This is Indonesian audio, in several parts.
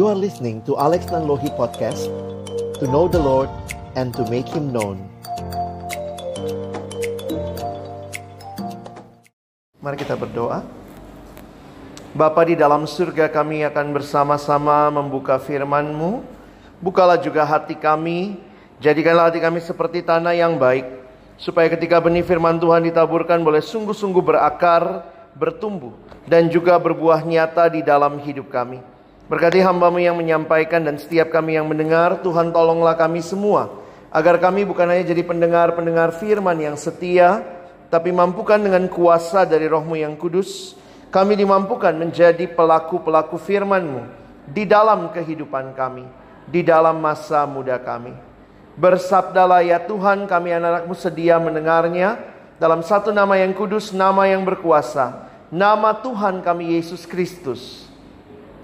You are listening to Alex Nanlohi Podcast To know the Lord and to make Him known. Mari kita berdoa. Bapa di dalam surga kami akan bersama-sama membuka firman-Mu. Bukalah juga hati kami. Jadikanlah hati kami seperti tanah yang baik Supaya ketika benih firman Tuhan ditaburkan boleh sungguh-sungguh berakar, bertumbuh Dan juga berbuah nyata di dalam hidup kami Berkati hambamu yang menyampaikan dan setiap kami yang mendengar, Tuhan tolonglah kami semua. Agar kami bukan hanya jadi pendengar-pendengar firman yang setia, tapi mampukan dengan kuasa dari rohmu yang kudus, kami dimampukan menjadi pelaku-pelaku firmanmu di dalam kehidupan kami, di dalam masa muda kami. Bersabdalah ya Tuhan kami anak-anakmu sedia mendengarnya dalam satu nama yang kudus, nama yang berkuasa, nama Tuhan kami Yesus Kristus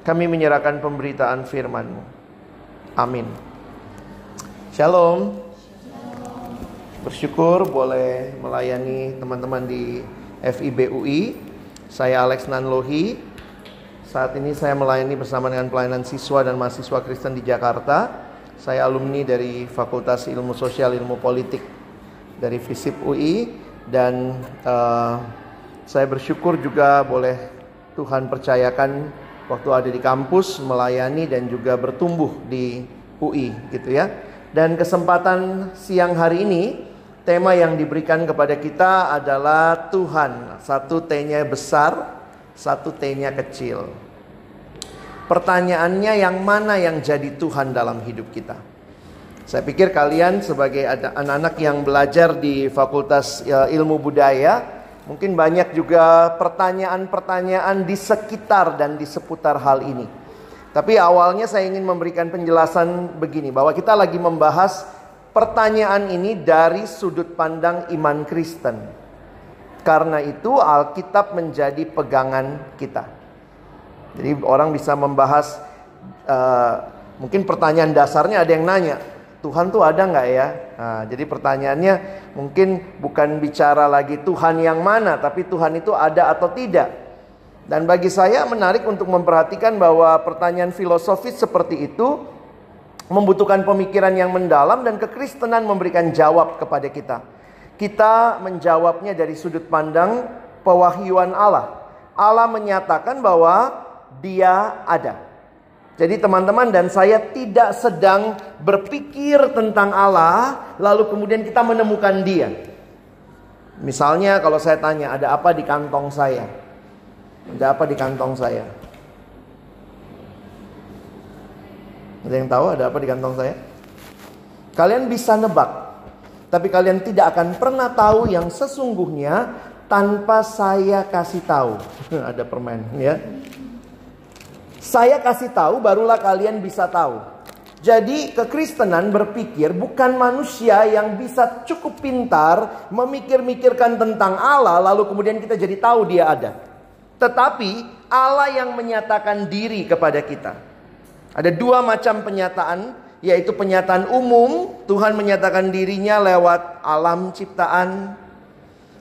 kami menyerahkan pemberitaan firman-Mu. Amin. Shalom. Bersyukur boleh melayani teman-teman di FIBUI. Saya Alex Nanlohi. Saat ini saya melayani bersama dengan pelayanan siswa dan mahasiswa Kristen di Jakarta. Saya alumni dari Fakultas Ilmu Sosial Ilmu Politik dari FISIP UI dan uh, saya bersyukur juga boleh Tuhan percayakan waktu ada di kampus melayani dan juga bertumbuh di UI gitu ya. Dan kesempatan siang hari ini tema yang diberikan kepada kita adalah Tuhan. Satu T-nya besar, satu T-nya kecil. Pertanyaannya yang mana yang jadi Tuhan dalam hidup kita? Saya pikir kalian sebagai anak-anak yang belajar di Fakultas ya, Ilmu Budaya Mungkin banyak juga pertanyaan-pertanyaan di sekitar dan di seputar hal ini. Tapi awalnya saya ingin memberikan penjelasan begini bahwa kita lagi membahas pertanyaan ini dari sudut pandang iman Kristen. Karena itu Alkitab menjadi pegangan kita. Jadi orang bisa membahas uh, mungkin pertanyaan dasarnya ada yang nanya, Tuhan tuh ada nggak ya? Nah, jadi pertanyaannya mungkin bukan bicara lagi Tuhan yang mana, tapi Tuhan itu ada atau tidak. Dan bagi saya menarik untuk memperhatikan bahwa pertanyaan filosofis seperti itu membutuhkan pemikiran yang mendalam dan kekristenan memberikan jawab kepada kita. Kita menjawabnya dari sudut pandang pewahyuan Allah. Allah menyatakan bahwa Dia ada. Jadi teman-teman dan saya tidak sedang berpikir tentang Allah lalu kemudian kita menemukan dia. Misalnya kalau saya tanya ada apa di kantong saya? Ada apa di kantong saya? Ada yang tahu ada apa di kantong saya? Kalian bisa nebak. Tapi kalian tidak akan pernah tahu yang sesungguhnya tanpa saya kasih tahu. ada permen ya. Saya kasih tahu barulah kalian bisa tahu. Jadi kekristenan berpikir bukan manusia yang bisa cukup pintar memikir-mikirkan tentang Allah lalu kemudian kita jadi tahu dia ada. Tetapi Allah yang menyatakan diri kepada kita. Ada dua macam penyataan yaitu penyataan umum, Tuhan menyatakan dirinya lewat alam ciptaan.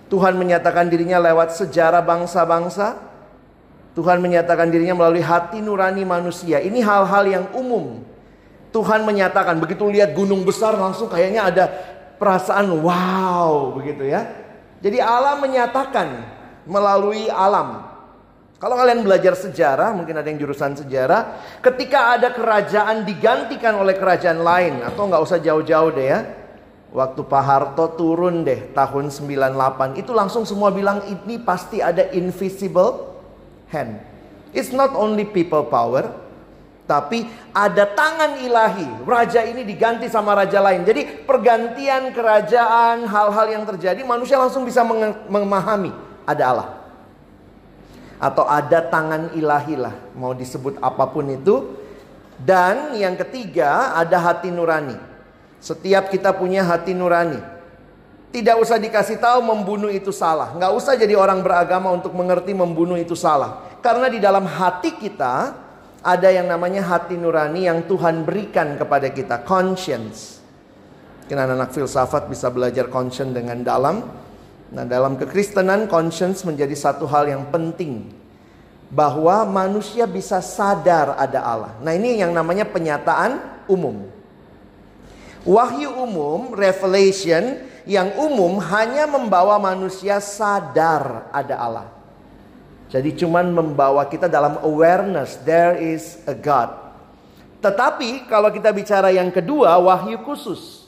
Tuhan menyatakan dirinya lewat sejarah bangsa-bangsa. Tuhan menyatakan dirinya melalui hati nurani manusia. Ini hal-hal yang umum. Tuhan menyatakan begitu lihat gunung besar langsung kayaknya ada perasaan wow begitu ya. Jadi Allah menyatakan melalui alam. Kalau kalian belajar sejarah, mungkin ada yang jurusan sejarah, ketika ada kerajaan digantikan oleh kerajaan lain atau nggak usah jauh-jauh deh ya. Waktu Pak Harto turun deh tahun 98 itu langsung semua bilang ini pasti ada invisible hand. It's not only people power, tapi ada tangan ilahi. Raja ini diganti sama raja lain. Jadi pergantian kerajaan, hal-hal yang terjadi, manusia langsung bisa memahami ada Allah. Atau ada tangan ilahi lah, mau disebut apa pun itu. Dan yang ketiga ada hati nurani. Setiap kita punya hati nurani. Tidak usah dikasih tahu membunuh itu salah. Nggak usah jadi orang beragama untuk mengerti membunuh itu salah. Karena di dalam hati kita ada yang namanya hati nurani yang Tuhan berikan kepada kita, conscience. Mungkin anak-anak filsafat bisa belajar conscience dengan dalam. Nah, dalam kekristenan conscience menjadi satu hal yang penting. bahwa manusia bisa sadar ada Allah. Nah, ini yang namanya penyataan umum. Wahyu umum, revelation yang umum hanya membawa manusia sadar ada Allah. Jadi cuman membawa kita dalam awareness there is a God. Tetapi kalau kita bicara yang kedua, wahyu khusus.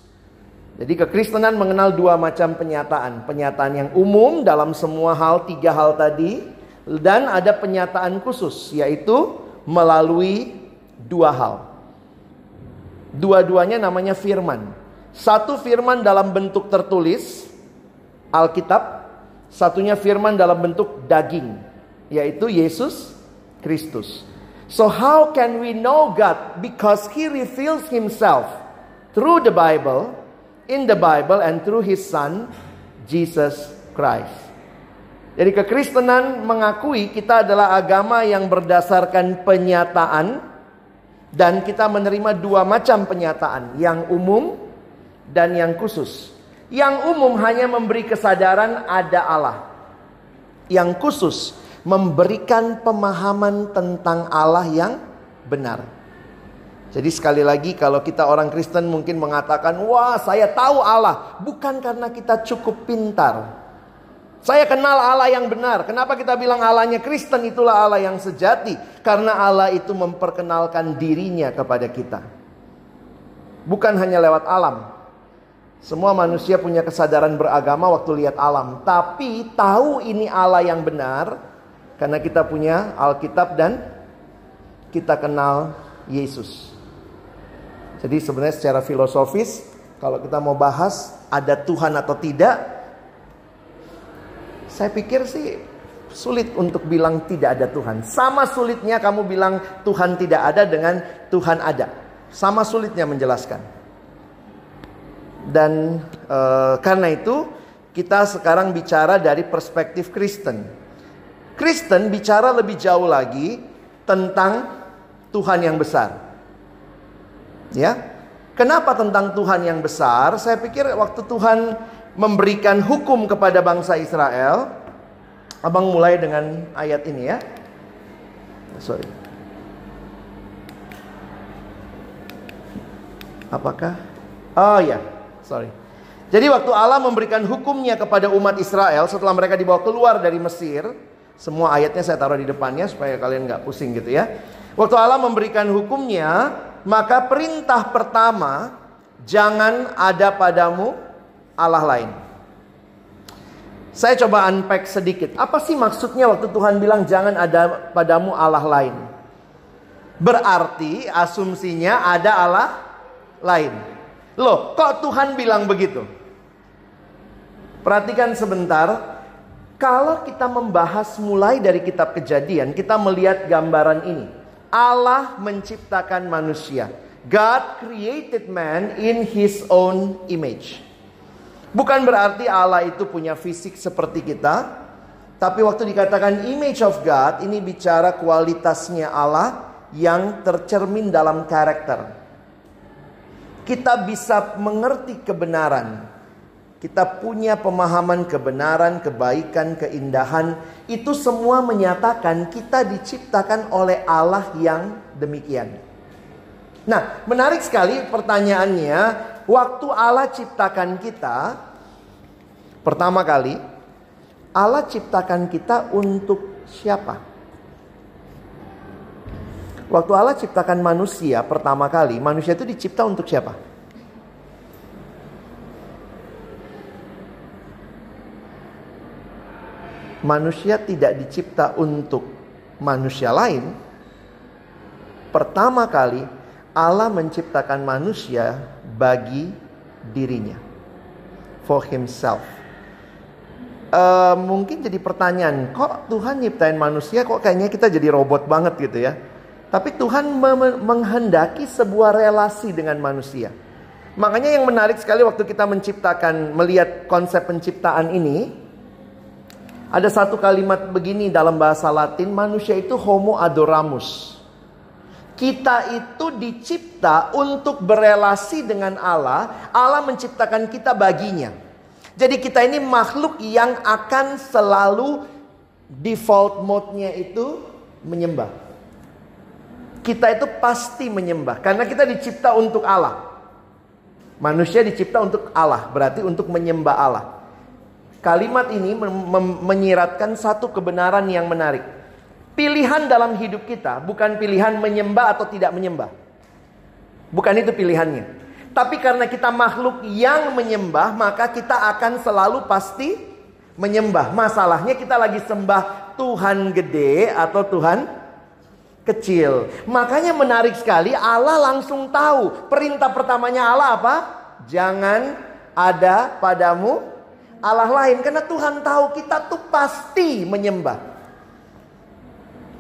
Jadi kekristenan mengenal dua macam penyataan. Penyataan yang umum dalam semua hal, tiga hal tadi. Dan ada penyataan khusus, yaitu melalui dua hal. Dua-duanya namanya firman. Satu firman dalam bentuk tertulis, Alkitab. Satunya firman dalam bentuk daging, yaitu Yesus Kristus. So how can we know God? Because he reveals himself through the Bible, in the Bible and through his son Jesus Christ. Jadi kekristenan mengakui kita adalah agama yang berdasarkan penyataan dan kita menerima dua macam penyataan, yang umum dan yang khusus. Yang umum hanya memberi kesadaran ada Allah. Yang khusus memberikan pemahaman tentang Allah yang benar. Jadi sekali lagi kalau kita orang Kristen mungkin mengatakan, "Wah, saya tahu Allah." Bukan karena kita cukup pintar. Saya kenal Allah yang benar. Kenapa kita bilang Allahnya Kristen itulah Allah yang sejati? Karena Allah itu memperkenalkan dirinya kepada kita. Bukan hanya lewat alam. Semua manusia punya kesadaran beragama waktu lihat alam, tapi tahu ini Allah yang benar karena kita punya Alkitab dan kita kenal Yesus. Jadi sebenarnya secara filosofis kalau kita mau bahas ada Tuhan atau tidak saya pikir sih sulit untuk bilang tidak ada Tuhan. Sama sulitnya kamu bilang Tuhan tidak ada dengan Tuhan ada. Sama sulitnya menjelaskan. Dan e, karena itu kita sekarang bicara dari perspektif Kristen. Kristen bicara lebih jauh lagi tentang Tuhan yang besar. Ya. Kenapa tentang Tuhan yang besar? Saya pikir waktu Tuhan memberikan hukum kepada bangsa Israel, Abang mulai dengan ayat ini ya. Sorry. Apakah? Oh ya, sorry. Jadi waktu Allah memberikan hukumnya kepada umat Israel setelah mereka dibawa keluar dari Mesir, semua ayatnya saya taruh di depannya supaya kalian nggak pusing gitu ya. Waktu Allah memberikan hukumnya, maka perintah pertama jangan ada padamu Allah lain. Saya coba unpack sedikit. Apa sih maksudnya waktu Tuhan bilang jangan ada padamu Allah lain? Berarti asumsinya ada Allah lain. Loh, kok Tuhan bilang begitu? Perhatikan sebentar, kalau kita membahas mulai dari kitab kejadian, kita melihat gambaran ini. Allah menciptakan manusia. God created man in his own image. Bukan berarti Allah itu punya fisik seperti kita, tapi waktu dikatakan image of God, ini bicara kualitasnya Allah yang tercermin dalam karakter. Kita bisa mengerti kebenaran kita punya pemahaman kebenaran, kebaikan, keindahan. Itu semua menyatakan kita diciptakan oleh Allah yang demikian. Nah, menarik sekali pertanyaannya. Waktu Allah ciptakan kita, pertama kali, Allah ciptakan kita untuk siapa? Waktu Allah ciptakan manusia pertama kali, manusia itu dicipta untuk siapa? manusia tidak dicipta untuk manusia lain, pertama kali Allah menciptakan manusia bagi dirinya, for himself. Uh, mungkin jadi pertanyaan, kok Tuhan nyiptain manusia, kok kayaknya kita jadi robot banget gitu ya? Tapi Tuhan menghendaki sebuah relasi dengan manusia. Makanya yang menarik sekali waktu kita menciptakan, melihat konsep penciptaan ini, ada satu kalimat begini dalam bahasa Latin, manusia itu homo adoramus. Kita itu dicipta untuk berelasi dengan Allah. Allah menciptakan kita baginya. Jadi kita ini makhluk yang akan selalu default mode-nya itu menyembah. Kita itu pasti menyembah karena kita dicipta untuk Allah. Manusia dicipta untuk Allah, berarti untuk menyembah Allah. Kalimat ini menyiratkan satu kebenaran yang menarik. Pilihan dalam hidup kita bukan pilihan menyembah atau tidak menyembah. Bukan itu pilihannya. Tapi karena kita makhluk yang menyembah, maka kita akan selalu pasti menyembah. Masalahnya kita lagi sembah Tuhan gede atau Tuhan kecil. Makanya menarik sekali Allah langsung tahu. Perintah pertamanya Allah apa? Jangan ada padamu Allah lain. Karena Tuhan tahu kita tuh pasti menyembah.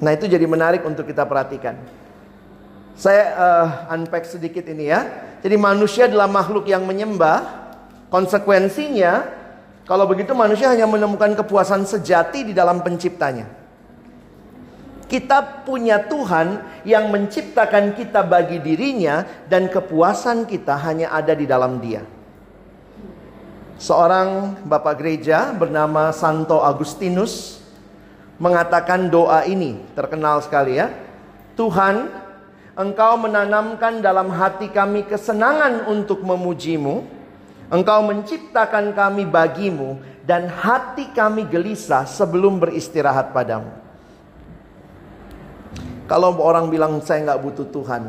Nah itu jadi menarik untuk kita perhatikan. Saya uh, unpack sedikit ini ya. Jadi manusia adalah makhluk yang menyembah. Konsekuensinya, kalau begitu manusia hanya menemukan kepuasan sejati di dalam penciptanya. Kita punya Tuhan yang menciptakan kita bagi dirinya dan kepuasan kita hanya ada di dalam dia. Seorang bapak gereja bernama Santo Agustinus mengatakan doa ini, terkenal sekali ya. Tuhan, Engkau menanamkan dalam hati kami kesenangan untuk memujimu. Engkau menciptakan kami bagimu dan hati kami gelisah sebelum beristirahat padamu. Kalau orang bilang saya nggak butuh Tuhan,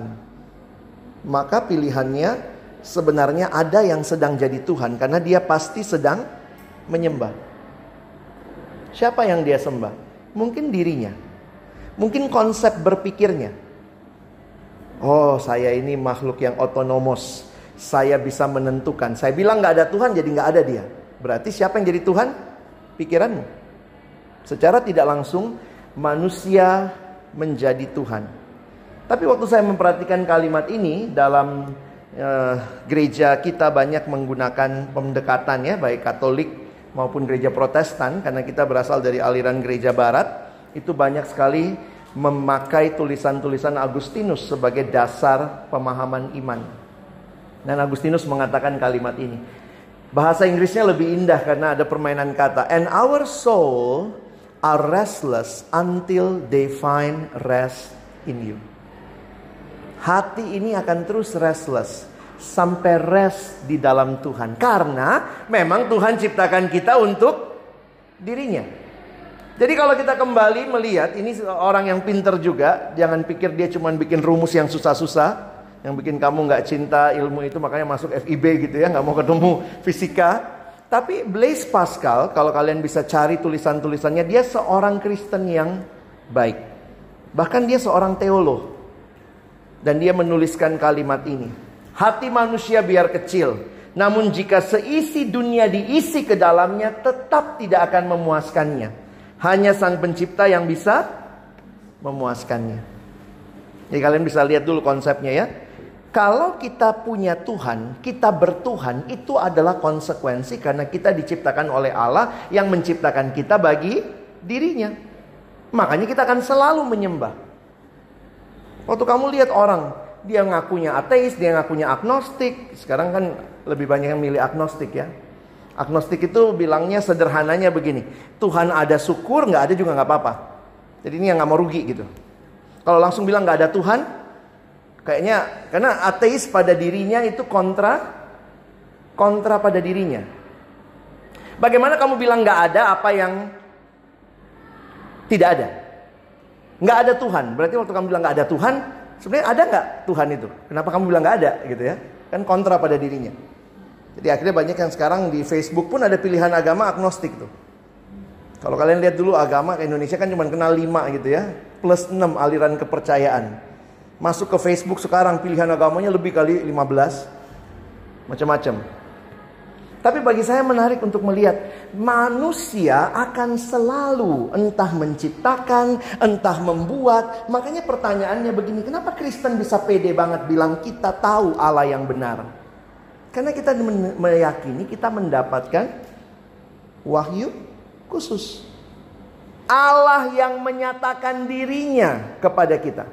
maka pilihannya sebenarnya ada yang sedang jadi Tuhan karena dia pasti sedang menyembah. Siapa yang dia sembah? Mungkin dirinya. Mungkin konsep berpikirnya. Oh, saya ini makhluk yang otonomos. Saya bisa menentukan. Saya bilang nggak ada Tuhan, jadi nggak ada dia. Berarti siapa yang jadi Tuhan? Pikiranmu. Secara tidak langsung, manusia menjadi Tuhan. Tapi waktu saya memperhatikan kalimat ini dalam uh, gereja kita banyak menggunakan pendekatan ya, baik Katolik maupun gereja Protestan karena kita berasal dari aliran gereja barat, itu banyak sekali memakai tulisan-tulisan Agustinus sebagai dasar pemahaman iman. Dan Agustinus mengatakan kalimat ini. Bahasa Inggrisnya lebih indah karena ada permainan kata. And our soul are restless until they find rest in you. Hati ini akan terus restless sampai rest di dalam Tuhan. Karena memang Tuhan ciptakan kita untuk dirinya. Jadi kalau kita kembali melihat ini orang yang pinter juga, jangan pikir dia cuma bikin rumus yang susah-susah, yang bikin kamu nggak cinta ilmu itu makanya masuk FIB gitu ya, nggak mau ketemu fisika. Tapi Blaise Pascal, kalau kalian bisa cari tulisan-tulisannya, dia seorang Kristen yang baik. Bahkan dia seorang teolog. Dan dia menuliskan kalimat ini. Hati manusia biar kecil, namun jika seisi dunia diisi ke dalamnya, tetap tidak akan memuaskannya. Hanya sang pencipta yang bisa memuaskannya. Jadi kalian bisa lihat dulu konsepnya ya. Kalau kita punya Tuhan, kita bertuhan, itu adalah konsekuensi karena kita diciptakan oleh Allah yang menciptakan kita bagi dirinya. Makanya kita akan selalu menyembah. Waktu kamu lihat orang, dia ngakunya ateis, dia ngakunya agnostik. Sekarang kan lebih banyak yang milih agnostik ya. Agnostik itu bilangnya sederhananya begini. Tuhan ada syukur, nggak ada juga nggak apa-apa. Jadi ini yang nggak mau rugi gitu. Kalau langsung bilang nggak ada Tuhan, Kayaknya karena ateis pada dirinya itu kontra kontra pada dirinya. Bagaimana kamu bilang nggak ada apa yang tidak ada? Nggak ada Tuhan. Berarti waktu kamu bilang nggak ada Tuhan, sebenarnya ada nggak Tuhan itu? Kenapa kamu bilang nggak ada gitu ya? Kan kontra pada dirinya. Jadi akhirnya banyak yang sekarang di Facebook pun ada pilihan agama agnostik tuh. Kalau kalian lihat dulu agama ke Indonesia kan cuma kenal 5 gitu ya. Plus 6 aliran kepercayaan. Masuk ke Facebook sekarang pilihan agamanya lebih kali 15 macam-macam. Tapi bagi saya menarik untuk melihat manusia akan selalu entah menciptakan, entah membuat. Makanya pertanyaannya begini, kenapa Kristen bisa pede banget bilang kita tahu Allah yang benar? Karena kita meyakini kita mendapatkan wahyu khusus. Allah yang menyatakan dirinya kepada kita.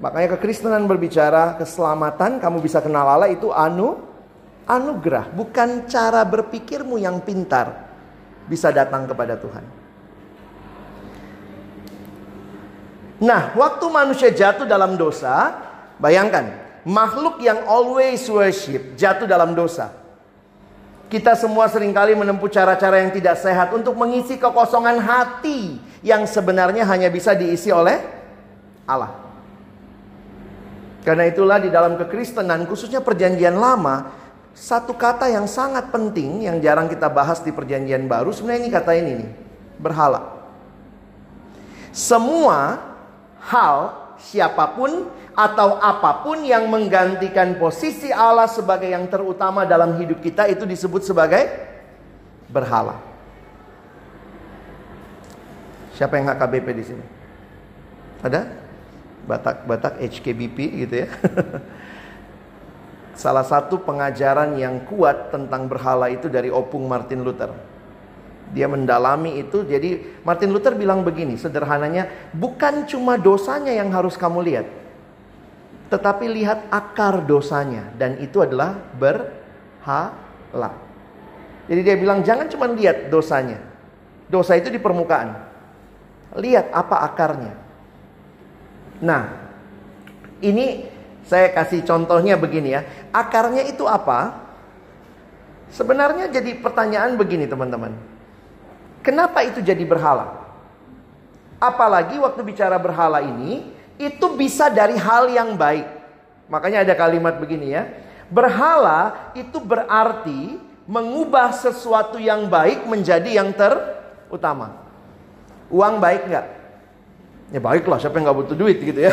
Makanya kekristenan berbicara keselamatan, kamu bisa kenal Allah itu anu anugerah, bukan cara berpikirmu yang pintar bisa datang kepada Tuhan. Nah, waktu manusia jatuh dalam dosa, bayangkan, makhluk yang always worship jatuh dalam dosa. Kita semua sering kali menempuh cara-cara yang tidak sehat untuk mengisi kekosongan hati yang sebenarnya hanya bisa diisi oleh Allah. Karena itulah di dalam kekristenan, khususnya perjanjian lama, satu kata yang sangat penting yang jarang kita bahas di perjanjian baru, sebenarnya ini kata ini nih, berhala. Semua hal, siapa pun atau apa pun yang menggantikan posisi Allah sebagai yang terutama dalam hidup kita itu disebut sebagai berhala. Siapa yang HKBP di sini? Ada? Batak-batak HKBP gitu ya. Salah satu pengajaran yang kuat tentang berhala itu dari opung Martin Luther. Dia mendalami itu. Jadi Martin Luther bilang begini, sederhananya, bukan cuma dosanya yang harus kamu lihat. Tetapi lihat akar dosanya dan itu adalah berhala. Jadi dia bilang jangan cuma lihat dosanya. Dosa itu di permukaan. Lihat apa akarnya. Nah, ini saya kasih contohnya begini ya. Akarnya itu apa? Sebenarnya jadi pertanyaan begini teman-teman. Kenapa itu jadi berhala? Apalagi waktu bicara berhala ini, itu bisa dari hal yang baik. Makanya ada kalimat begini ya. Berhala itu berarti mengubah sesuatu yang baik menjadi yang terutama. Uang baik nggak? Ya baiklah, siapa yang nggak butuh duit gitu ya.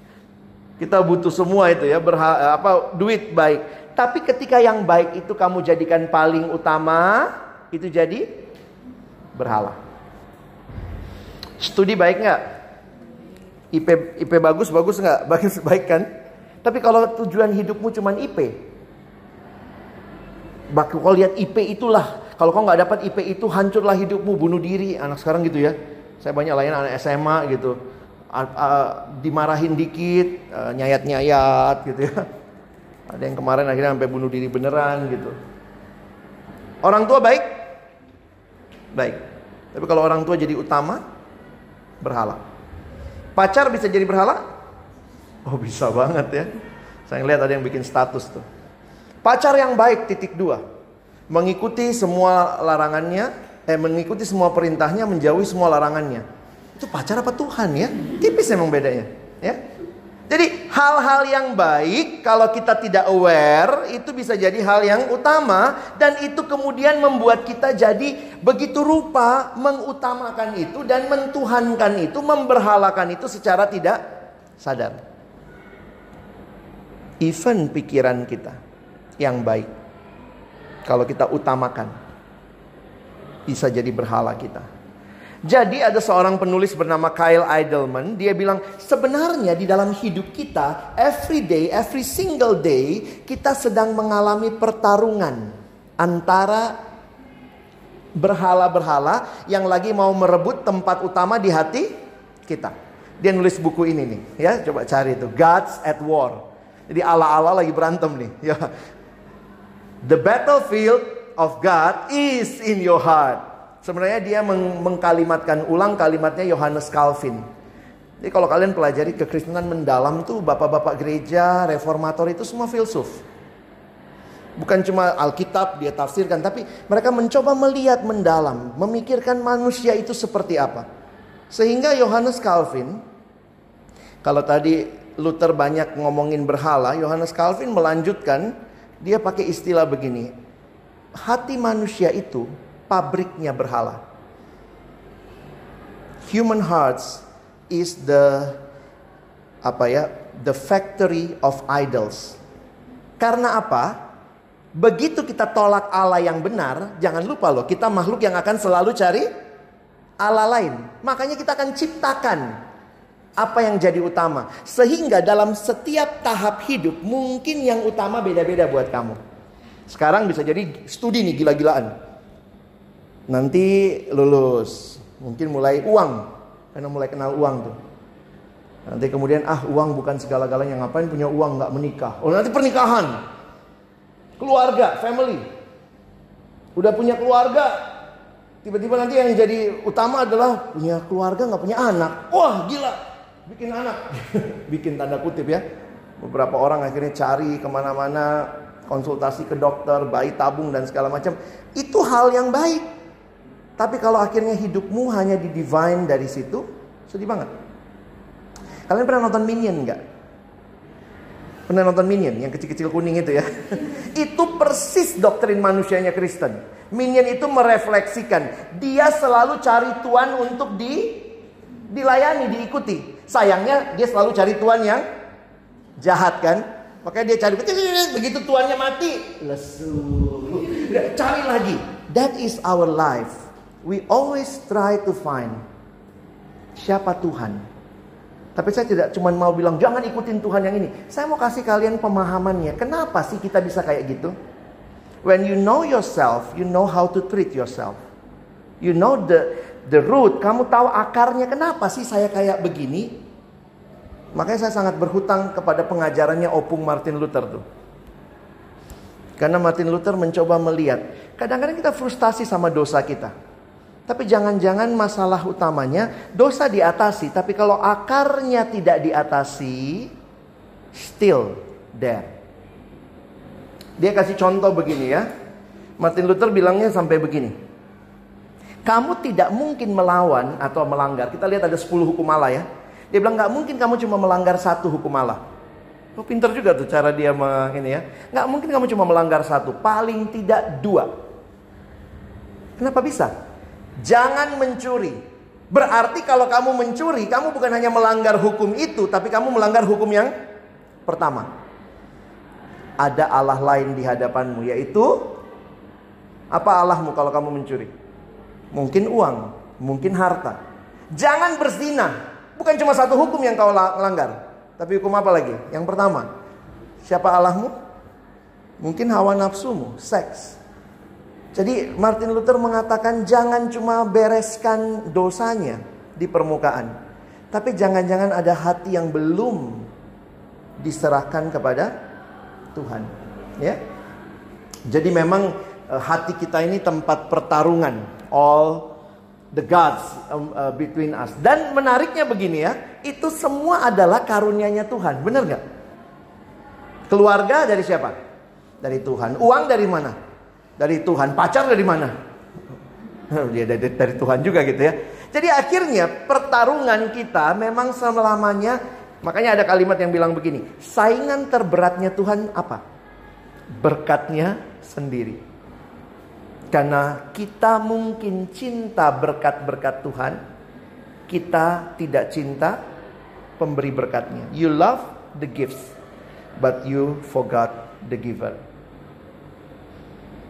Kita butuh semua itu ya, berha apa duit baik. Tapi ketika yang baik itu kamu jadikan paling utama, itu jadi berhala. Studi baik nggak? IP IP bagus bagus nggak? Bagus baik kan? Tapi kalau tujuan hidupmu cuma IP, Baku kalau lihat IP itulah. Kalau kau nggak dapat IP itu hancurlah hidupmu, bunuh diri. Anak sekarang gitu ya. Saya banyak lain anak SMA gitu. A, a, dimarahin dikit, nyayat-nyayat gitu ya. Ada yang kemarin akhirnya sampai bunuh diri beneran gitu. Orang tua baik? Baik. Tapi kalau orang tua jadi utama, berhala. Pacar bisa jadi berhala? Oh bisa banget ya. Saya ngeliat ada yang bikin status tuh. Pacar yang baik titik dua. Mengikuti semua larangannya, eh mengikuti semua perintahnya, menjauhi semua larangannya. Itu pacar apa Tuhan ya? Tipis emang bedanya, ya. Jadi hal-hal yang baik kalau kita tidak aware itu bisa jadi hal yang utama dan itu kemudian membuat kita jadi begitu rupa mengutamakan itu dan mentuhankan itu, memberhalakan itu secara tidak sadar. Even pikiran kita yang baik kalau kita utamakan bisa jadi berhala kita. Jadi ada seorang penulis bernama Kyle Idleman, dia bilang sebenarnya di dalam hidup kita every day, every single day kita sedang mengalami pertarungan antara berhala-berhala yang lagi mau merebut tempat utama di hati kita. Dia nulis buku ini nih, ya coba cari itu Gods at War. Jadi ala-ala lagi berantem nih, ya. The battlefield of God is in your heart. Sebenarnya dia meng mengkalimatkan ulang kalimatnya Yohanes Calvin. Jadi kalau kalian pelajari kekristenan mendalam tuh bapak-bapak gereja, reformator itu semua filsuf. Bukan cuma Alkitab dia tafsirkan, tapi mereka mencoba melihat mendalam, memikirkan manusia itu seperti apa. Sehingga Yohanes Calvin, kalau tadi Luther banyak ngomongin berhala, Yohanes Calvin melanjutkan, dia pakai istilah begini. Hati manusia itu pabriknya berhala. Human hearts is the apa ya? The factory of idols. Karena apa? Begitu kita tolak Allah yang benar, jangan lupa loh, kita makhluk yang akan selalu cari Allah lain. Makanya kita akan ciptakan apa yang jadi utama. Sehingga dalam setiap tahap hidup mungkin yang utama beda-beda buat kamu. Sekarang bisa jadi studi nih gila-gilaan. Nanti lulus, mungkin mulai uang, karena mulai kenal uang tuh. Nanti kemudian ah uang bukan segala-galanya ngapain punya uang nggak menikah. Oh nanti pernikahan, keluarga, family. Udah punya keluarga, tiba-tiba nanti yang jadi utama adalah punya keluarga nggak punya anak. Wah gila, bikin anak. bikin tanda kutip ya. Beberapa orang akhirnya cari ke mana-mana, konsultasi ke dokter, bayi tabung dan segala macam. Itu hal yang baik. Tapi kalau akhirnya hidupmu hanya di divine dari situ, sedih banget. Kalian pernah nonton Minion nggak? Pernah nonton Minion yang kecil-kecil kuning itu ya? itu persis doktrin manusianya Kristen. Minion itu merefleksikan dia selalu cari Tuhan untuk di dilayani, diikuti. Sayangnya dia selalu cari Tuhan yang jahat kan? Makanya dia cari begitu tuannya mati, lesu. Cari lagi. That is our life. We always try to find siapa Tuhan. Tapi saya tidak cuma mau bilang jangan ikutin Tuhan yang ini. Saya mau kasih kalian pemahamannya. Kenapa sih kita bisa kayak gitu? When you know yourself, you know how to treat yourself. You know the the root, kamu tahu akarnya kenapa sih saya kayak begini? Makanya saya sangat berhutang kepada pengajarannya Opung Martin Luther tuh. Karena Martin Luther mencoba melihat, kadang-kadang kita frustasi sama dosa kita. Tapi jangan-jangan masalah utamanya dosa diatasi, tapi kalau akarnya tidak diatasi, still there. Dia kasih contoh begini ya. Martin Luther bilangnya sampai begini. Kamu tidak mungkin melawan atau melanggar. Kita lihat ada 10 hukum Allah ya. Dia bilang nggak mungkin kamu cuma melanggar satu hukum Allah. Oh, pinter juga tuh cara dia ini ya. Nggak mungkin kamu cuma melanggar satu, paling tidak dua. Kenapa bisa? Jangan mencuri. Berarti kalau kamu mencuri, kamu bukan hanya melanggar hukum itu, tapi kamu melanggar hukum yang pertama. Ada Allah lain di hadapanmu, yaitu apa Allahmu kalau kamu mencuri? Mungkin uang, mungkin harta. Jangan berzina. Bukan cuma satu hukum yang kau langgar, tapi hukum apa lagi? Yang pertama, siapa Allahmu? Mungkin hawa nafsumu, seks. Jadi Martin Luther mengatakan jangan cuma bereskan dosanya di permukaan. Tapi jangan-jangan ada hati yang belum diserahkan kepada Tuhan. Ya. Jadi memang uh, hati kita ini tempat pertarungan. All the gods um, uh, between us. Dan menariknya begini ya, itu semua adalah karunianya Tuhan. Benar nggak? Keluarga dari siapa? Dari Tuhan. Uang dari mana? dari Tuhan. Pacar dari mana? Dia dari, dari Tuhan juga gitu ya. Jadi akhirnya pertarungan kita memang selamanya makanya ada kalimat yang bilang begini, saingan terberatnya Tuhan apa? Berkatnya sendiri. Karena kita mungkin cinta berkat-berkat Tuhan, kita tidak cinta pemberi berkatnya. You love the gifts, but you forgot the giver.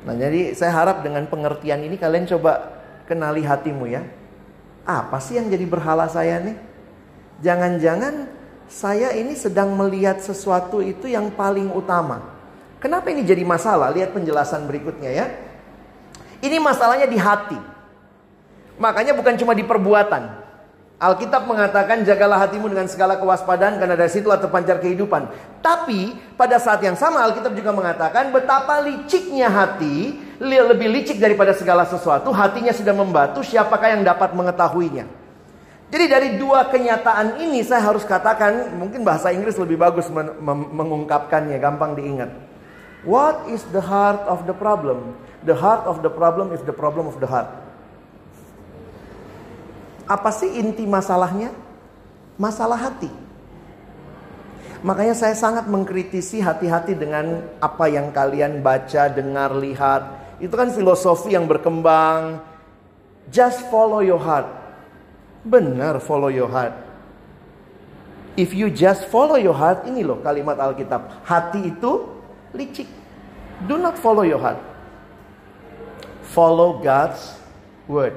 Nah, jadi saya harap dengan pengertian ini kalian coba kenali hatimu ya. Apa sih yang jadi berhala saya nih? Jangan-jangan saya ini sedang melihat sesuatu itu yang paling utama. Kenapa ini jadi masalah? Lihat penjelasan berikutnya ya. Ini masalahnya di hati. Makanya bukan cuma di perbuatan. Alkitab mengatakan jagalah hatimu dengan segala kewaspadaan karena dari situlah terpancar kehidupan. Tapi pada saat yang sama Alkitab juga mengatakan betapa liciknya hati, lebih licik daripada segala sesuatu, hatinya sudah membatu, siapakah yang dapat mengetahuinya. Jadi dari dua kenyataan ini saya harus katakan, mungkin bahasa Inggris lebih bagus mengungkapkannya, gampang diingat. What is the heart of the problem? The heart of the problem is the problem of the heart. Apa sih inti masalahnya? Masalah hati. Makanya saya sangat mengkritisi hati-hati dengan apa yang kalian baca, dengar, lihat. Itu kan filosofi yang berkembang. Just follow your heart. Benar follow your heart. If you just follow your heart, ini loh kalimat Alkitab. Hati itu licik. Do not follow your heart. Follow God's word.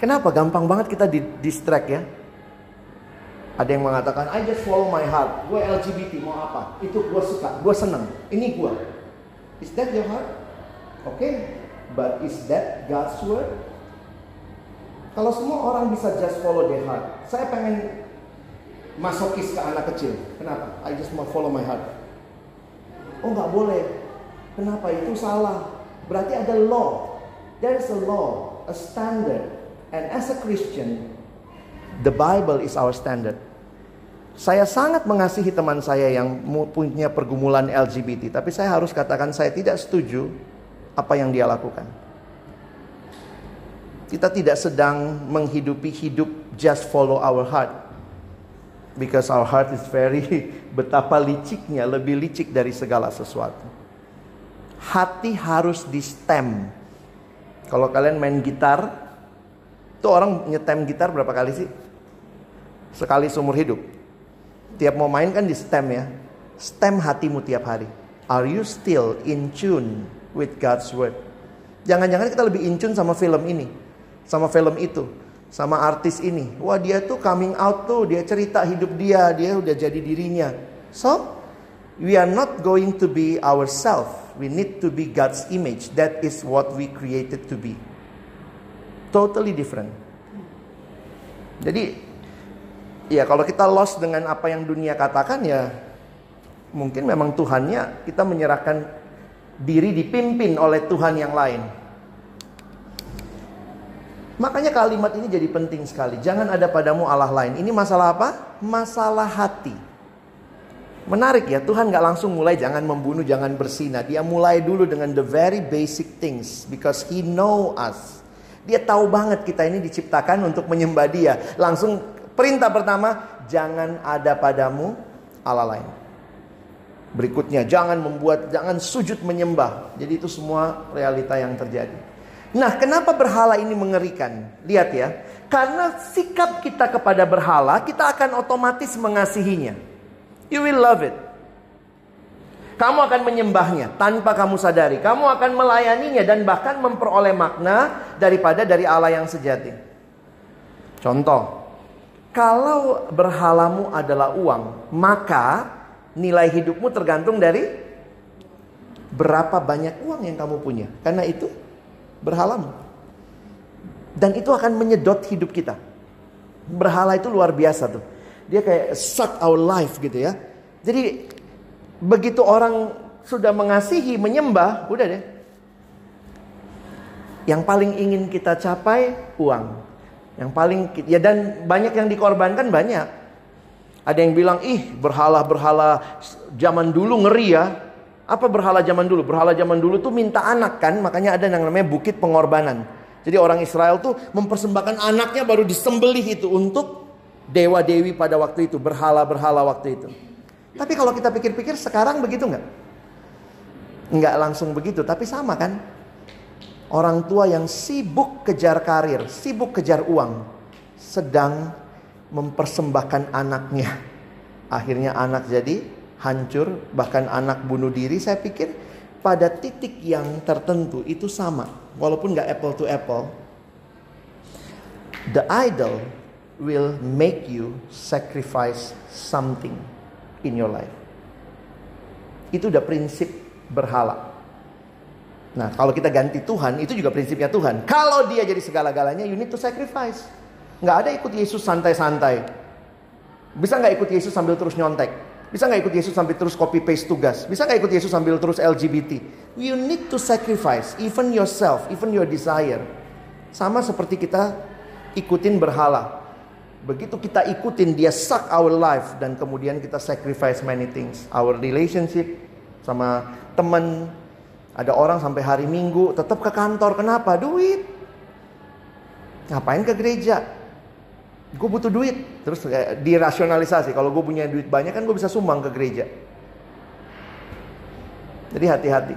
Kenapa gampang banget kita di distract ya? Ada yang mengatakan, I just follow my heart. Gue LGBT mau apa? Itu gue suka, gue seneng. Ini gue. Is that your heart? Oke, okay. but is that God's word? Kalau semua orang bisa just follow their heart, saya pengen masokis ke anak kecil. Kenapa? I just mau follow my heart. Oh nggak boleh. Kenapa? Itu salah. Berarti ada law. There is a law, a standard And as a Christian, the Bible is our standard. Saya sangat mengasihi teman saya yang punya pergumulan LGBT, tapi saya harus katakan saya tidak setuju apa yang dia lakukan. Kita tidak sedang menghidupi hidup just follow our heart. Because our heart is very betapa liciknya, lebih licik dari segala sesuatu. Hati harus di stem. Kalau kalian main gitar, tuh orang nyetem gitar berapa kali sih? Sekali seumur hidup. Tiap mau main kan di stem ya. Stem hatimu tiap hari. Are you still in tune with God's word? Jangan-jangan kita lebih in tune sama film ini sama film itu, sama artis ini. Wah, dia tuh coming out tuh, dia cerita hidup dia, dia udah jadi dirinya. So, we are not going to be ourselves. We need to be God's image. That is what we created to be. Totally different. Jadi, ya kalau kita lost dengan apa yang dunia katakan ya mungkin memang Tuhannya kita menyerahkan diri dipimpin oleh Tuhan yang lain. Makanya kalimat ini jadi penting sekali. Jangan ada padamu Allah lain. Ini masalah apa? Masalah hati. Menarik ya, Tuhan gak langsung mulai jangan membunuh, jangan bersina. Dia mulai dulu dengan the very basic things. Because He know us. Dia tahu banget kita ini diciptakan untuk menyembah dia. Langsung perintah pertama, jangan ada padamu Allah lain. Berikutnya, jangan membuat, jangan sujud menyembah. Jadi itu semua realita yang terjadi. Nah, kenapa berhala ini mengerikan? Lihat ya. Karena sikap kita kepada berhala, kita akan otomatis mengasihinya. You will love it. Kamu akan menyembahnya tanpa kamu sadari. Kamu akan melayaninya dan bahkan memperoleh makna daripada dari Allah yang sejati. Contoh, kalau berhalamu adalah uang, maka nilai hidupmu tergantung dari berapa banyak uang yang kamu punya. Karena itu berhalamu. Dan itu akan menyedot hidup kita. Berhala itu luar biasa tuh. Dia kayak suck our life gitu ya. Jadi begitu orang sudah mengasihi, menyembah, udah deh. Yang paling ingin kita capai uang. Yang paling ya dan banyak yang dikorbankan banyak. Ada yang bilang, "Ih, berhala-berhala zaman dulu ngeri ya." Apa berhala zaman dulu? Berhala zaman dulu tuh minta anak kan, makanya ada yang namanya bukit pengorbanan. Jadi orang Israel tuh mempersembahkan anaknya baru disembelih itu untuk dewa dewi pada waktu itu, berhala-berhala waktu itu. Tapi kalau kita pikir-pikir sekarang begitu nggak? Nggak langsung begitu, tapi sama kan? Orang tua yang sibuk kejar karir, sibuk kejar uang, sedang mempersembahkan anaknya. Akhirnya anak jadi hancur, bahkan anak bunuh diri, saya pikir pada titik yang tertentu itu sama. Walaupun nggak apple to apple. The idol will make you sacrifice something in your life. Itu udah prinsip berhala. Nah, kalau kita ganti Tuhan, itu juga prinsipnya Tuhan. Kalau dia jadi segala-galanya, you need to sacrifice. Nggak ada ikut Yesus santai-santai. Bisa nggak ikut Yesus sambil terus nyontek? Bisa nggak ikut Yesus sambil terus copy paste tugas? Bisa nggak ikut Yesus sambil terus LGBT? You need to sacrifice even yourself, even your desire. Sama seperti kita ikutin berhala. Begitu kita ikutin dia suck our life dan kemudian kita sacrifice many things. Our relationship sama teman. Ada orang sampai hari Minggu tetap ke kantor. Kenapa? Duit. Ngapain ke gereja? Gue butuh duit. Terus eh, dirasionalisasi. Kalau gue punya duit banyak kan gue bisa sumbang ke gereja. Jadi hati-hati.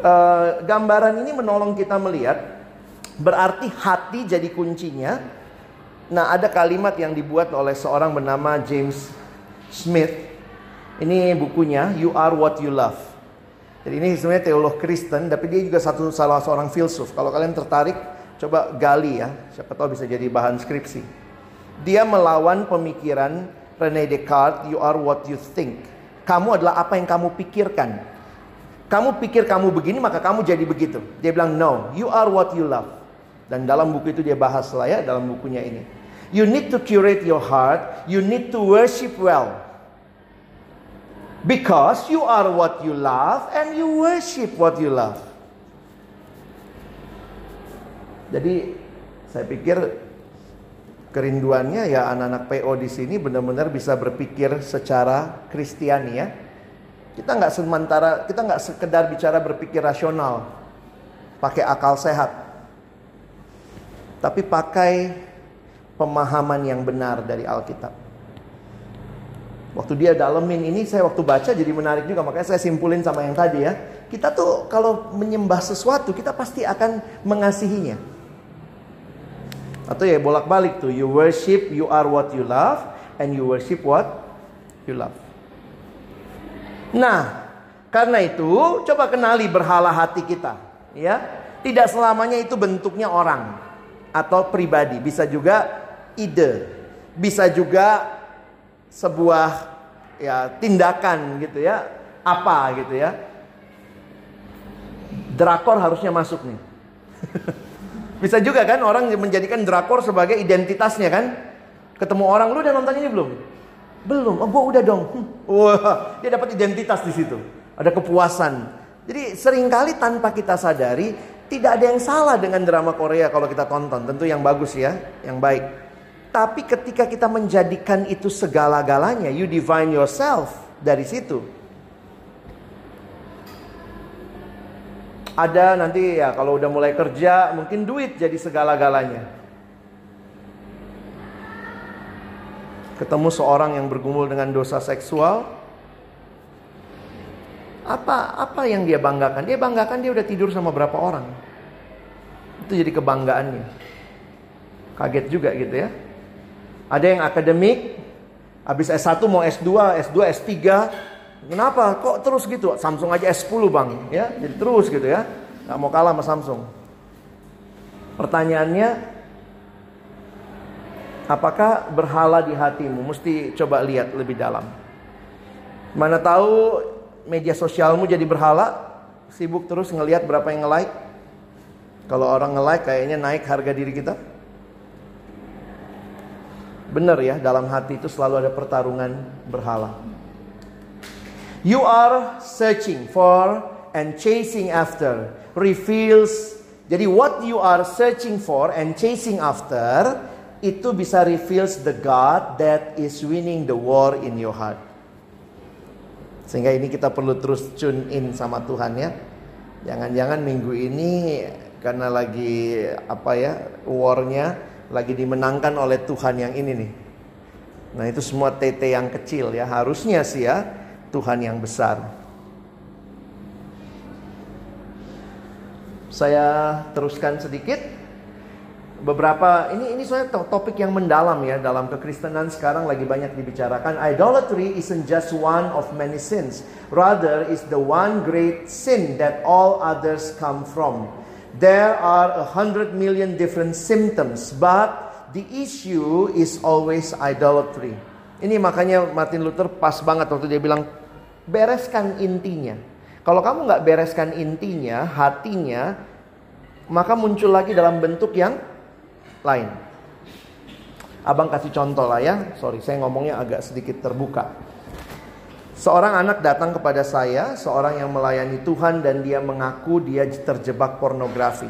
Uh, gambaran ini menolong kita melihat berarti hati jadi kuncinya. Nah ada kalimat yang dibuat oleh seorang bernama James Smith. Ini bukunya You Are What You Love. Jadi ini sebenarnya teolog Kristen tapi dia juga satu salah seorang filsuf. Kalau kalian tertarik Coba gali ya, siapa tahu bisa jadi bahan skripsi. Dia melawan pemikiran Rene Descartes, you are what you think. Kamu adalah apa yang kamu pikirkan. Kamu pikir kamu begini, maka kamu jadi begitu. Dia bilang, no, you are what you love. Dan dalam buku itu dia bahas lah ya, dalam bukunya ini. You need to curate your heart, you need to worship well. Because you are what you love and you worship what you love. Jadi saya pikir Kerinduannya ya anak-anak PO di sini benar-benar bisa berpikir secara Kristiani ya. Kita nggak sementara, kita nggak sekedar bicara berpikir rasional, pakai akal sehat, tapi pakai pemahaman yang benar dari Alkitab. Waktu dia dalemin ini saya waktu baca jadi menarik juga makanya saya simpulin sama yang tadi ya. Kita tuh kalau menyembah sesuatu kita pasti akan mengasihinya. Atau ya bolak-balik tuh. You worship you are what you love and you worship what you love. Nah, karena itu coba kenali berhala hati kita, ya. Tidak selamanya itu bentuknya orang atau pribadi, bisa juga ide, bisa juga sebuah ya tindakan gitu ya. Apa gitu ya. Drakor harusnya masuk nih bisa juga kan orang menjadikan drakor sebagai identitasnya kan? Ketemu orang lu udah nonton ini belum? Belum. Oh gua udah dong. Hm. wah dia dapat identitas di situ. Ada kepuasan. Jadi sering kali tanpa kita sadari tidak ada yang salah dengan drama Korea kalau kita tonton. Tentu yang bagus ya yang baik. Tapi ketika kita menjadikan itu segala-galanya, you define yourself dari situ. Ada nanti ya kalau udah mulai kerja mungkin duit jadi segala-galanya. Ketemu seorang yang bergumul dengan dosa seksual, apa apa yang dia banggakan? Dia banggakan dia udah tidur sama berapa orang. Itu jadi kebanggaannya. Kaget juga gitu ya. Ada yang akademik, habis S1 mau S2, S2, S3. Kenapa? Kok terus gitu? Samsung aja S10 bang, ya, jadi terus gitu ya. Gak mau kalah sama Samsung. Pertanyaannya, apakah berhala di hatimu? Mesti coba lihat lebih dalam. Mana tahu media sosialmu jadi berhala, sibuk terus ngelihat berapa yang nge-like. Kalau orang nge-like kayaknya naik harga diri kita. Benar ya, dalam hati itu selalu ada pertarungan berhala. You are searching for and chasing after reveals. Jadi what you are searching for and chasing after itu bisa reveals the God that is winning the war in your heart. Sehingga ini kita perlu terus tune in sama Tuhan ya. Jangan-jangan minggu ini karena lagi apa ya warnya lagi dimenangkan oleh Tuhan yang ini nih. Nah itu semua TT yang kecil ya harusnya sih ya Tuhan yang besar. Saya teruskan sedikit beberapa ini ini saya topik yang mendalam ya dalam kekristenan sekarang lagi banyak dibicarakan idolatry isn't just one of many sins rather is the one great sin that all others come from There are a hundred million different symptoms, but the issue is always idolatry. Ini makanya Martin Luther pas banget waktu dia bilang bereskan intinya. Kalau kamu nggak bereskan intinya, hatinya, maka muncul lagi dalam bentuk yang lain. Abang kasih contoh lah ya. Sorry, saya ngomongnya agak sedikit terbuka. Seorang anak datang kepada saya, seorang yang melayani Tuhan dan dia mengaku dia terjebak pornografi.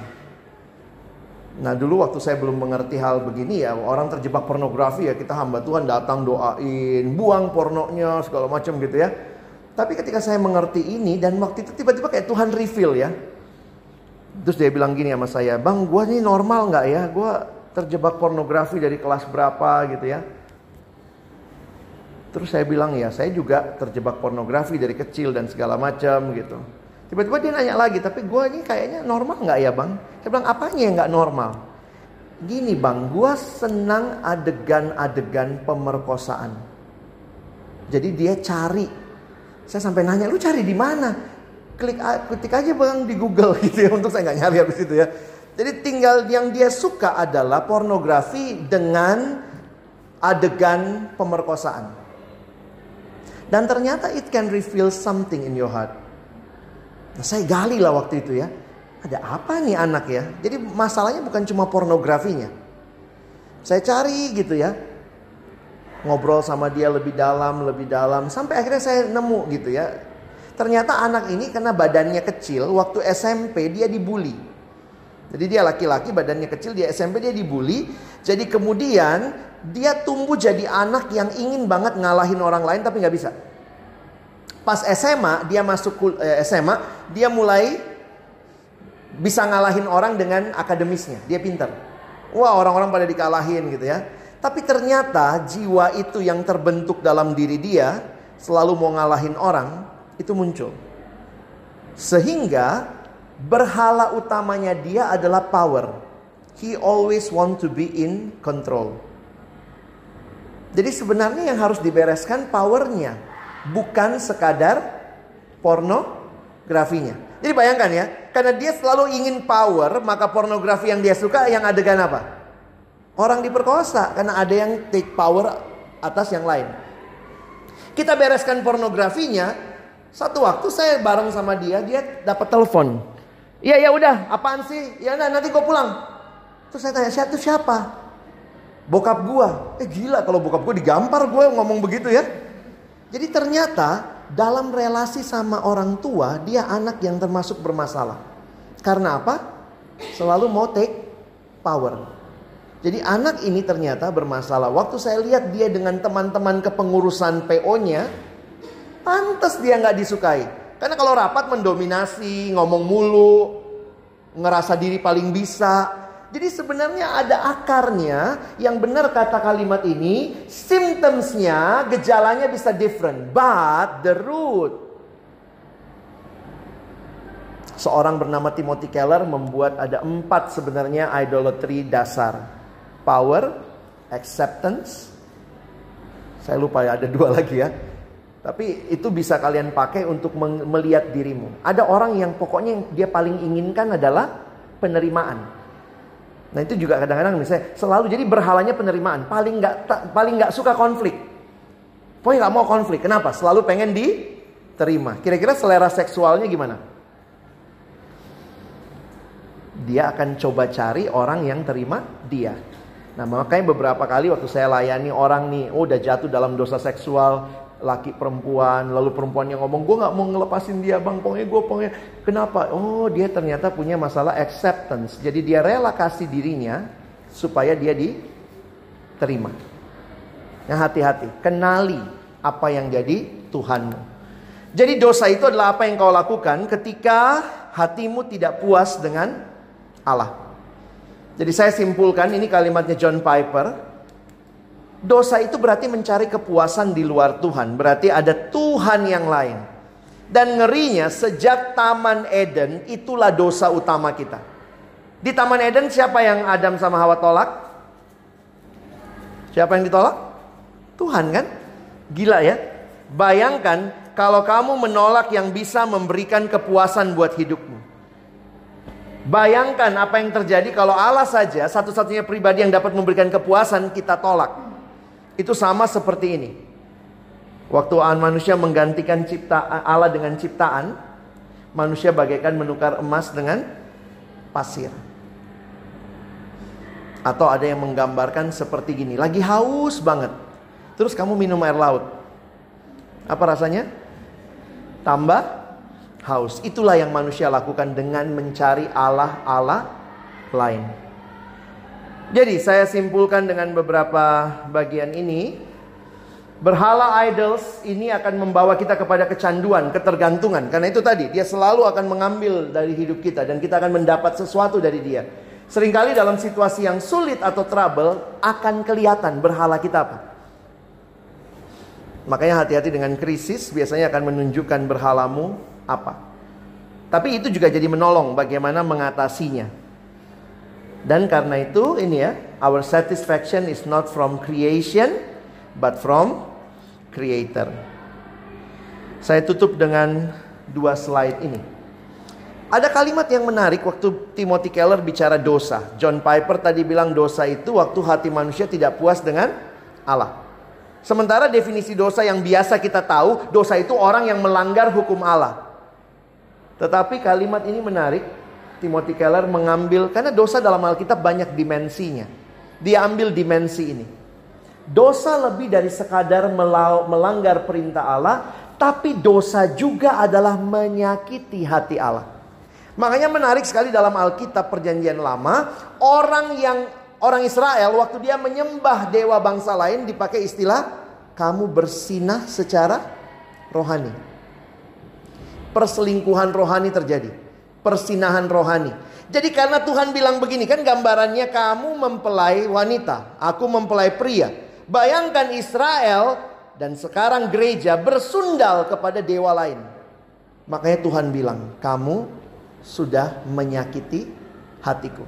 Nah dulu waktu saya belum mengerti hal begini ya, orang terjebak pornografi ya kita hamba Tuhan datang doain, buang pornonya segala macam gitu ya. Tapi ketika saya mengerti ini dan waktu itu tiba-tiba kayak Tuhan reveal ya. Terus dia bilang gini sama saya, bang gue ini normal nggak ya? Gue terjebak pornografi dari kelas berapa gitu ya. Terus saya bilang ya saya juga terjebak pornografi dari kecil dan segala macam gitu. Tiba-tiba dia nanya lagi, tapi gue ini kayaknya normal nggak ya bang? Saya bilang apanya yang nggak normal? Gini bang, gue senang adegan-adegan pemerkosaan. Jadi dia cari. Saya sampai nanya, lu cari di mana? Klik, ketik aja bang di Google gitu ya. Untuk saya nggak nyari habis itu ya. Jadi tinggal yang dia suka adalah pornografi dengan adegan pemerkosaan. Dan ternyata it can reveal something in your heart. Nah, saya gali lah waktu itu ya. Ada apa nih anak ya? Jadi masalahnya bukan cuma pornografinya. Saya cari gitu ya. Ngobrol sama dia lebih dalam, lebih dalam. Sampai akhirnya saya nemu gitu ya. Ternyata anak ini karena badannya kecil, waktu SMP dia dibully. Jadi dia laki-laki badannya kecil, dia SMP dia dibully. Jadi kemudian dia tumbuh jadi anak yang ingin banget ngalahin orang lain tapi nggak bisa. Pas SMA dia masuk eh, SMA dia mulai bisa ngalahin orang dengan akademisnya. Dia pintar. Wah orang-orang pada dikalahin gitu ya. Tapi ternyata jiwa itu yang terbentuk dalam diri dia selalu mau ngalahin orang itu muncul. Sehingga berhala utamanya dia adalah power. He always want to be in control. Jadi sebenarnya yang harus dibereskan powernya, bukan sekadar pornografinya. Jadi bayangkan ya, karena dia selalu ingin power, maka pornografi yang dia suka yang adegan apa? Orang diperkosa karena ada yang take power atas yang lain. Kita bereskan pornografinya, satu waktu saya bareng sama dia, dia dapat telepon. Iya ya udah, apaan sih? Ya nah, nanti gue pulang. Terus saya tanya, siapa siapa? Bokap gua. Eh gila kalau bokap gua digampar gua ngomong begitu ya. Jadi ternyata dalam relasi sama orang tua dia anak yang termasuk bermasalah. Karena apa? Selalu mau take power. Jadi anak ini ternyata bermasalah. Waktu saya lihat dia dengan teman-teman kepengurusan PO-nya, pantas dia nggak disukai. Karena kalau rapat mendominasi, ngomong mulu, ngerasa diri paling bisa, jadi sebenarnya ada akarnya yang benar kata kalimat ini, symptomsnya, gejalanya bisa different, but the root. Seorang bernama Timothy Keller membuat ada empat sebenarnya idolatry dasar. Power, acceptance, saya lupa ya ada dua lagi ya. Tapi itu bisa kalian pakai untuk melihat dirimu. Ada orang yang pokoknya yang dia paling inginkan adalah penerimaan. Nah itu juga kadang-kadang misalnya selalu jadi berhalanya penerimaan. Paling nggak paling nggak suka konflik. Pokoknya nggak mau konflik. Kenapa? Selalu pengen diterima. Kira-kira selera seksualnya gimana? Dia akan coba cari orang yang terima dia. Nah makanya beberapa kali waktu saya layani orang nih, oh udah jatuh dalam dosa seksual, laki perempuan lalu perempuannya ngomong gue nggak mau ngelepasin dia bang pokoknya gue pokoknya. Kenapa? Oh dia ternyata punya masalah acceptance. Jadi dia rela kasih dirinya supaya dia diterima. Yang hati-hati. Kenali apa yang jadi Tuhanmu. Jadi dosa itu adalah apa yang kau lakukan ketika hatimu tidak puas dengan Allah jadi saya simpulkan ini kalimatnya John Piper Dosa itu berarti mencari kepuasan di luar Tuhan. Berarti ada Tuhan yang lain. Dan ngerinya sejak Taman Eden itulah dosa utama kita. Di Taman Eden siapa yang Adam sama Hawa tolak? Siapa yang ditolak? Tuhan kan? Gila ya. Bayangkan kalau kamu menolak yang bisa memberikan kepuasan buat hidupmu. Bayangkan apa yang terjadi kalau Allah saja satu-satunya pribadi yang dapat memberikan kepuasan kita tolak. Itu sama seperti ini. Waktu manusia menggantikan cipta Allah dengan ciptaan, manusia bagaikan menukar emas dengan pasir. Atau ada yang menggambarkan seperti gini, lagi haus banget. Terus kamu minum air laut. Apa rasanya? Tambah haus. Itulah yang manusia lakukan dengan mencari Allah-Allah lain. Jadi saya simpulkan dengan beberapa bagian ini. Berhala idols ini akan membawa kita kepada kecanduan, ketergantungan. Karena itu tadi, dia selalu akan mengambil dari hidup kita dan kita akan mendapat sesuatu dari dia. Seringkali dalam situasi yang sulit atau trouble akan kelihatan berhala kita apa. Makanya hati-hati dengan krisis biasanya akan menunjukkan berhalamu apa. Tapi itu juga jadi menolong bagaimana mengatasinya. Dan karena itu ini ya, our satisfaction is not from creation but from creator. Saya tutup dengan dua slide ini. Ada kalimat yang menarik waktu Timothy Keller bicara dosa. John Piper tadi bilang dosa itu waktu hati manusia tidak puas dengan Allah. Sementara definisi dosa yang biasa kita tahu, dosa itu orang yang melanggar hukum Allah. Tetapi kalimat ini menarik Timothy Keller mengambil karena dosa dalam Alkitab banyak dimensinya. Dia ambil dimensi ini. Dosa lebih dari sekadar melanggar perintah Allah, tapi dosa juga adalah menyakiti hati Allah. Makanya menarik sekali dalam Alkitab Perjanjian Lama, orang yang orang Israel waktu dia menyembah dewa bangsa lain dipakai istilah kamu bersinah secara rohani. Perselingkuhan rohani terjadi. Persinahan rohani. Jadi karena Tuhan bilang begini kan gambarannya kamu mempelai wanita, aku mempelai pria. Bayangkan Israel dan sekarang gereja bersundal kepada dewa lain. Makanya Tuhan bilang, kamu sudah menyakiti hatiku.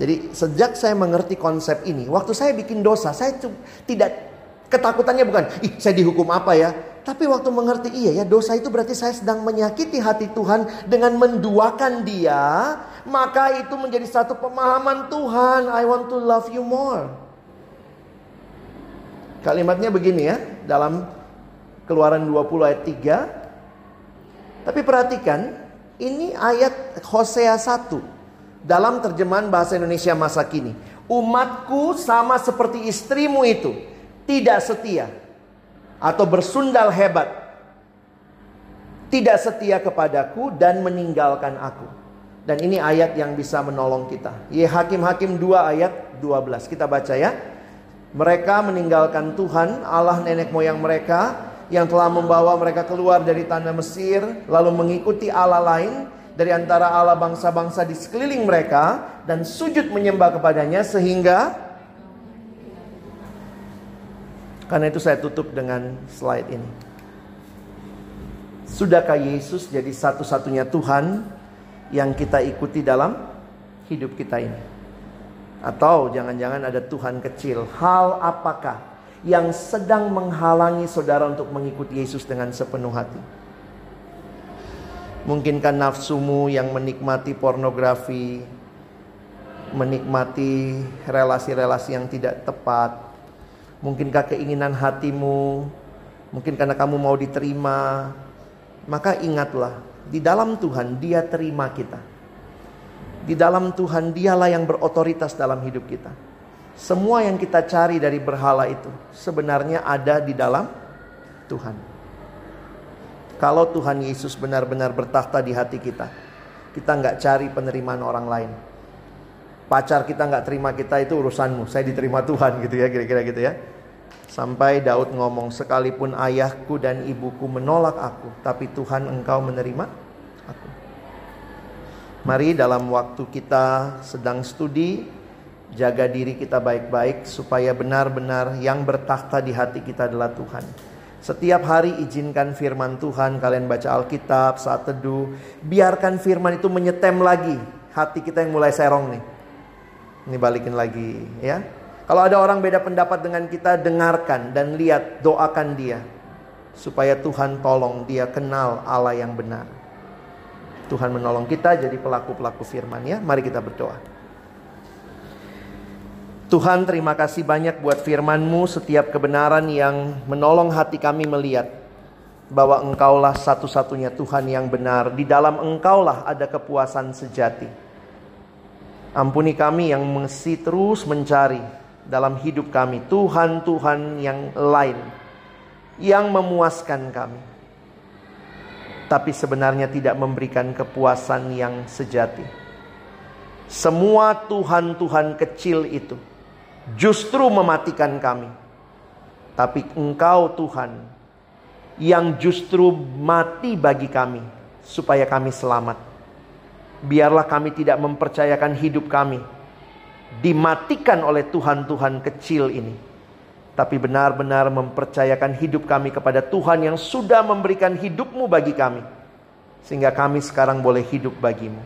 Jadi sejak saya mengerti konsep ini, waktu saya bikin dosa, saya tidak ketakutannya bukan, ih saya dihukum apa ya? Tapi waktu mengerti iya ya dosa itu berarti saya sedang menyakiti hati Tuhan dengan menduakan dia. Maka itu menjadi satu pemahaman Tuhan. I want to love you more. Kalimatnya begini ya. Dalam keluaran 20 ayat 3. Tapi perhatikan. Ini ayat Hosea 1. Dalam terjemahan bahasa Indonesia masa kini. Umatku sama seperti istrimu itu. Tidak setia atau bersundal hebat tidak setia kepadaku dan meninggalkan aku. Dan ini ayat yang bisa menolong kita. Ye Hakim-Hakim 2 ayat 12. Kita baca ya. Mereka meninggalkan Tuhan, Allah nenek moyang mereka yang telah membawa mereka keluar dari tanah Mesir, lalu mengikuti Allah lain dari antara Allah bangsa-bangsa di sekeliling mereka dan sujud menyembah kepadanya sehingga Karena itu saya tutup dengan slide ini. Sudahkah Yesus jadi satu-satunya Tuhan yang kita ikuti dalam hidup kita ini? Atau jangan-jangan ada Tuhan kecil. Hal apakah yang sedang menghalangi saudara untuk mengikuti Yesus dengan sepenuh hati? Mungkinkah nafsumu yang menikmati pornografi, menikmati relasi-relasi yang tidak tepat, Mungkinkah keinginan hatimu, mungkin karena kamu mau diterima, maka ingatlah, di dalam Tuhan Dia terima kita. Di dalam Tuhan Dialah yang berotoritas dalam hidup kita. Semua yang kita cari dari berhala itu sebenarnya ada di dalam Tuhan. Kalau Tuhan Yesus benar-benar bertakhta di hati kita, kita nggak cari penerimaan orang lain. Pacar kita nggak terima kita itu urusanmu, saya diterima Tuhan gitu ya, kira-kira gitu ya. Sampai Daud ngomong, sekalipun ayahku dan ibuku menolak aku, tapi Tuhan engkau menerima aku. Mari dalam waktu kita sedang studi, jaga diri kita baik-baik supaya benar-benar yang bertakhta di hati kita adalah Tuhan. Setiap hari izinkan firman Tuhan, kalian baca Alkitab saat teduh, biarkan firman itu menyetem lagi hati kita yang mulai serong nih. Ini balikin lagi ya. Kalau ada orang beda pendapat dengan kita, dengarkan dan lihat, doakan dia. Supaya Tuhan tolong dia kenal Allah yang benar. Tuhan menolong kita jadi pelaku-pelaku firman ya. Mari kita berdoa. Tuhan terima kasih banyak buat firman-Mu setiap kebenaran yang menolong hati kami melihat bahwa Engkaulah satu-satunya Tuhan yang benar. Di dalam Engkaulah ada kepuasan sejati. Ampuni kami yang mesti terus mencari dalam hidup kami, Tuhan-Tuhan yang lain yang memuaskan kami, tapi sebenarnya tidak memberikan kepuasan yang sejati. Semua Tuhan-Tuhan kecil itu justru mematikan kami, tapi Engkau, Tuhan, yang justru mati bagi kami, supaya kami selamat. Biarlah kami tidak mempercayakan hidup kami dimatikan oleh Tuhan-Tuhan kecil ini. Tapi benar-benar mempercayakan hidup kami kepada Tuhan yang sudah memberikan hidupmu bagi kami. Sehingga kami sekarang boleh hidup bagimu.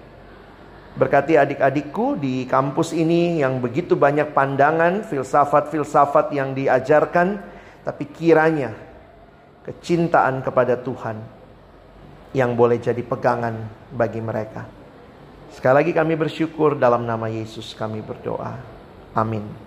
Berkati adik-adikku di kampus ini yang begitu banyak pandangan, filsafat-filsafat yang diajarkan. Tapi kiranya kecintaan kepada Tuhan yang boleh jadi pegangan bagi mereka. Sekali lagi kami bersyukur dalam nama Yesus kami berdoa. Amin.